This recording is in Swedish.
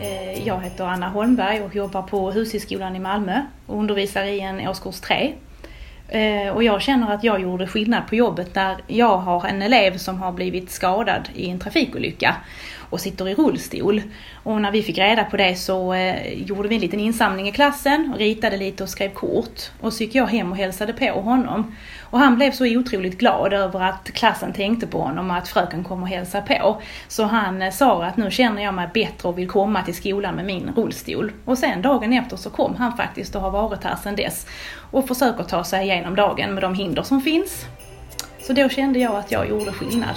Eh, jag heter Anna Holmberg och jobbar på Hushållsskolan i Malmö och undervisar i en årskurs 3. Eh, och jag känner att jag gjorde skillnad på jobbet när jag har en elev som har blivit skadad i en trafikolycka och sitter i rullstol. Och när vi fick reda på det så eh, gjorde vi en liten insamling i klassen och ritade lite och skrev kort. Och så gick jag hem och hälsade på honom. Och han blev så otroligt glad över att klassen tänkte på honom och att fröken kom och hälsade på. Så han eh, sa att nu känner jag mig bättre och vill komma till skolan med min rullstol. Och sen dagen efter så kom han faktiskt och har varit här sedan dess. Och försöker ta sig igenom dagen med de hinder som finns. Så då kände jag att jag gjorde skillnad.